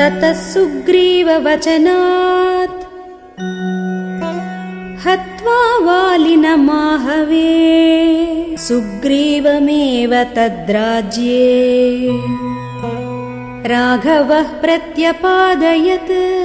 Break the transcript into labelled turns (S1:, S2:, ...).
S1: ततः सुग्रीववचनात् हत्वा वालिनमाहवे सुग्रीवमेव तद्राज्ये। राघवः प्रत्यपादयत्।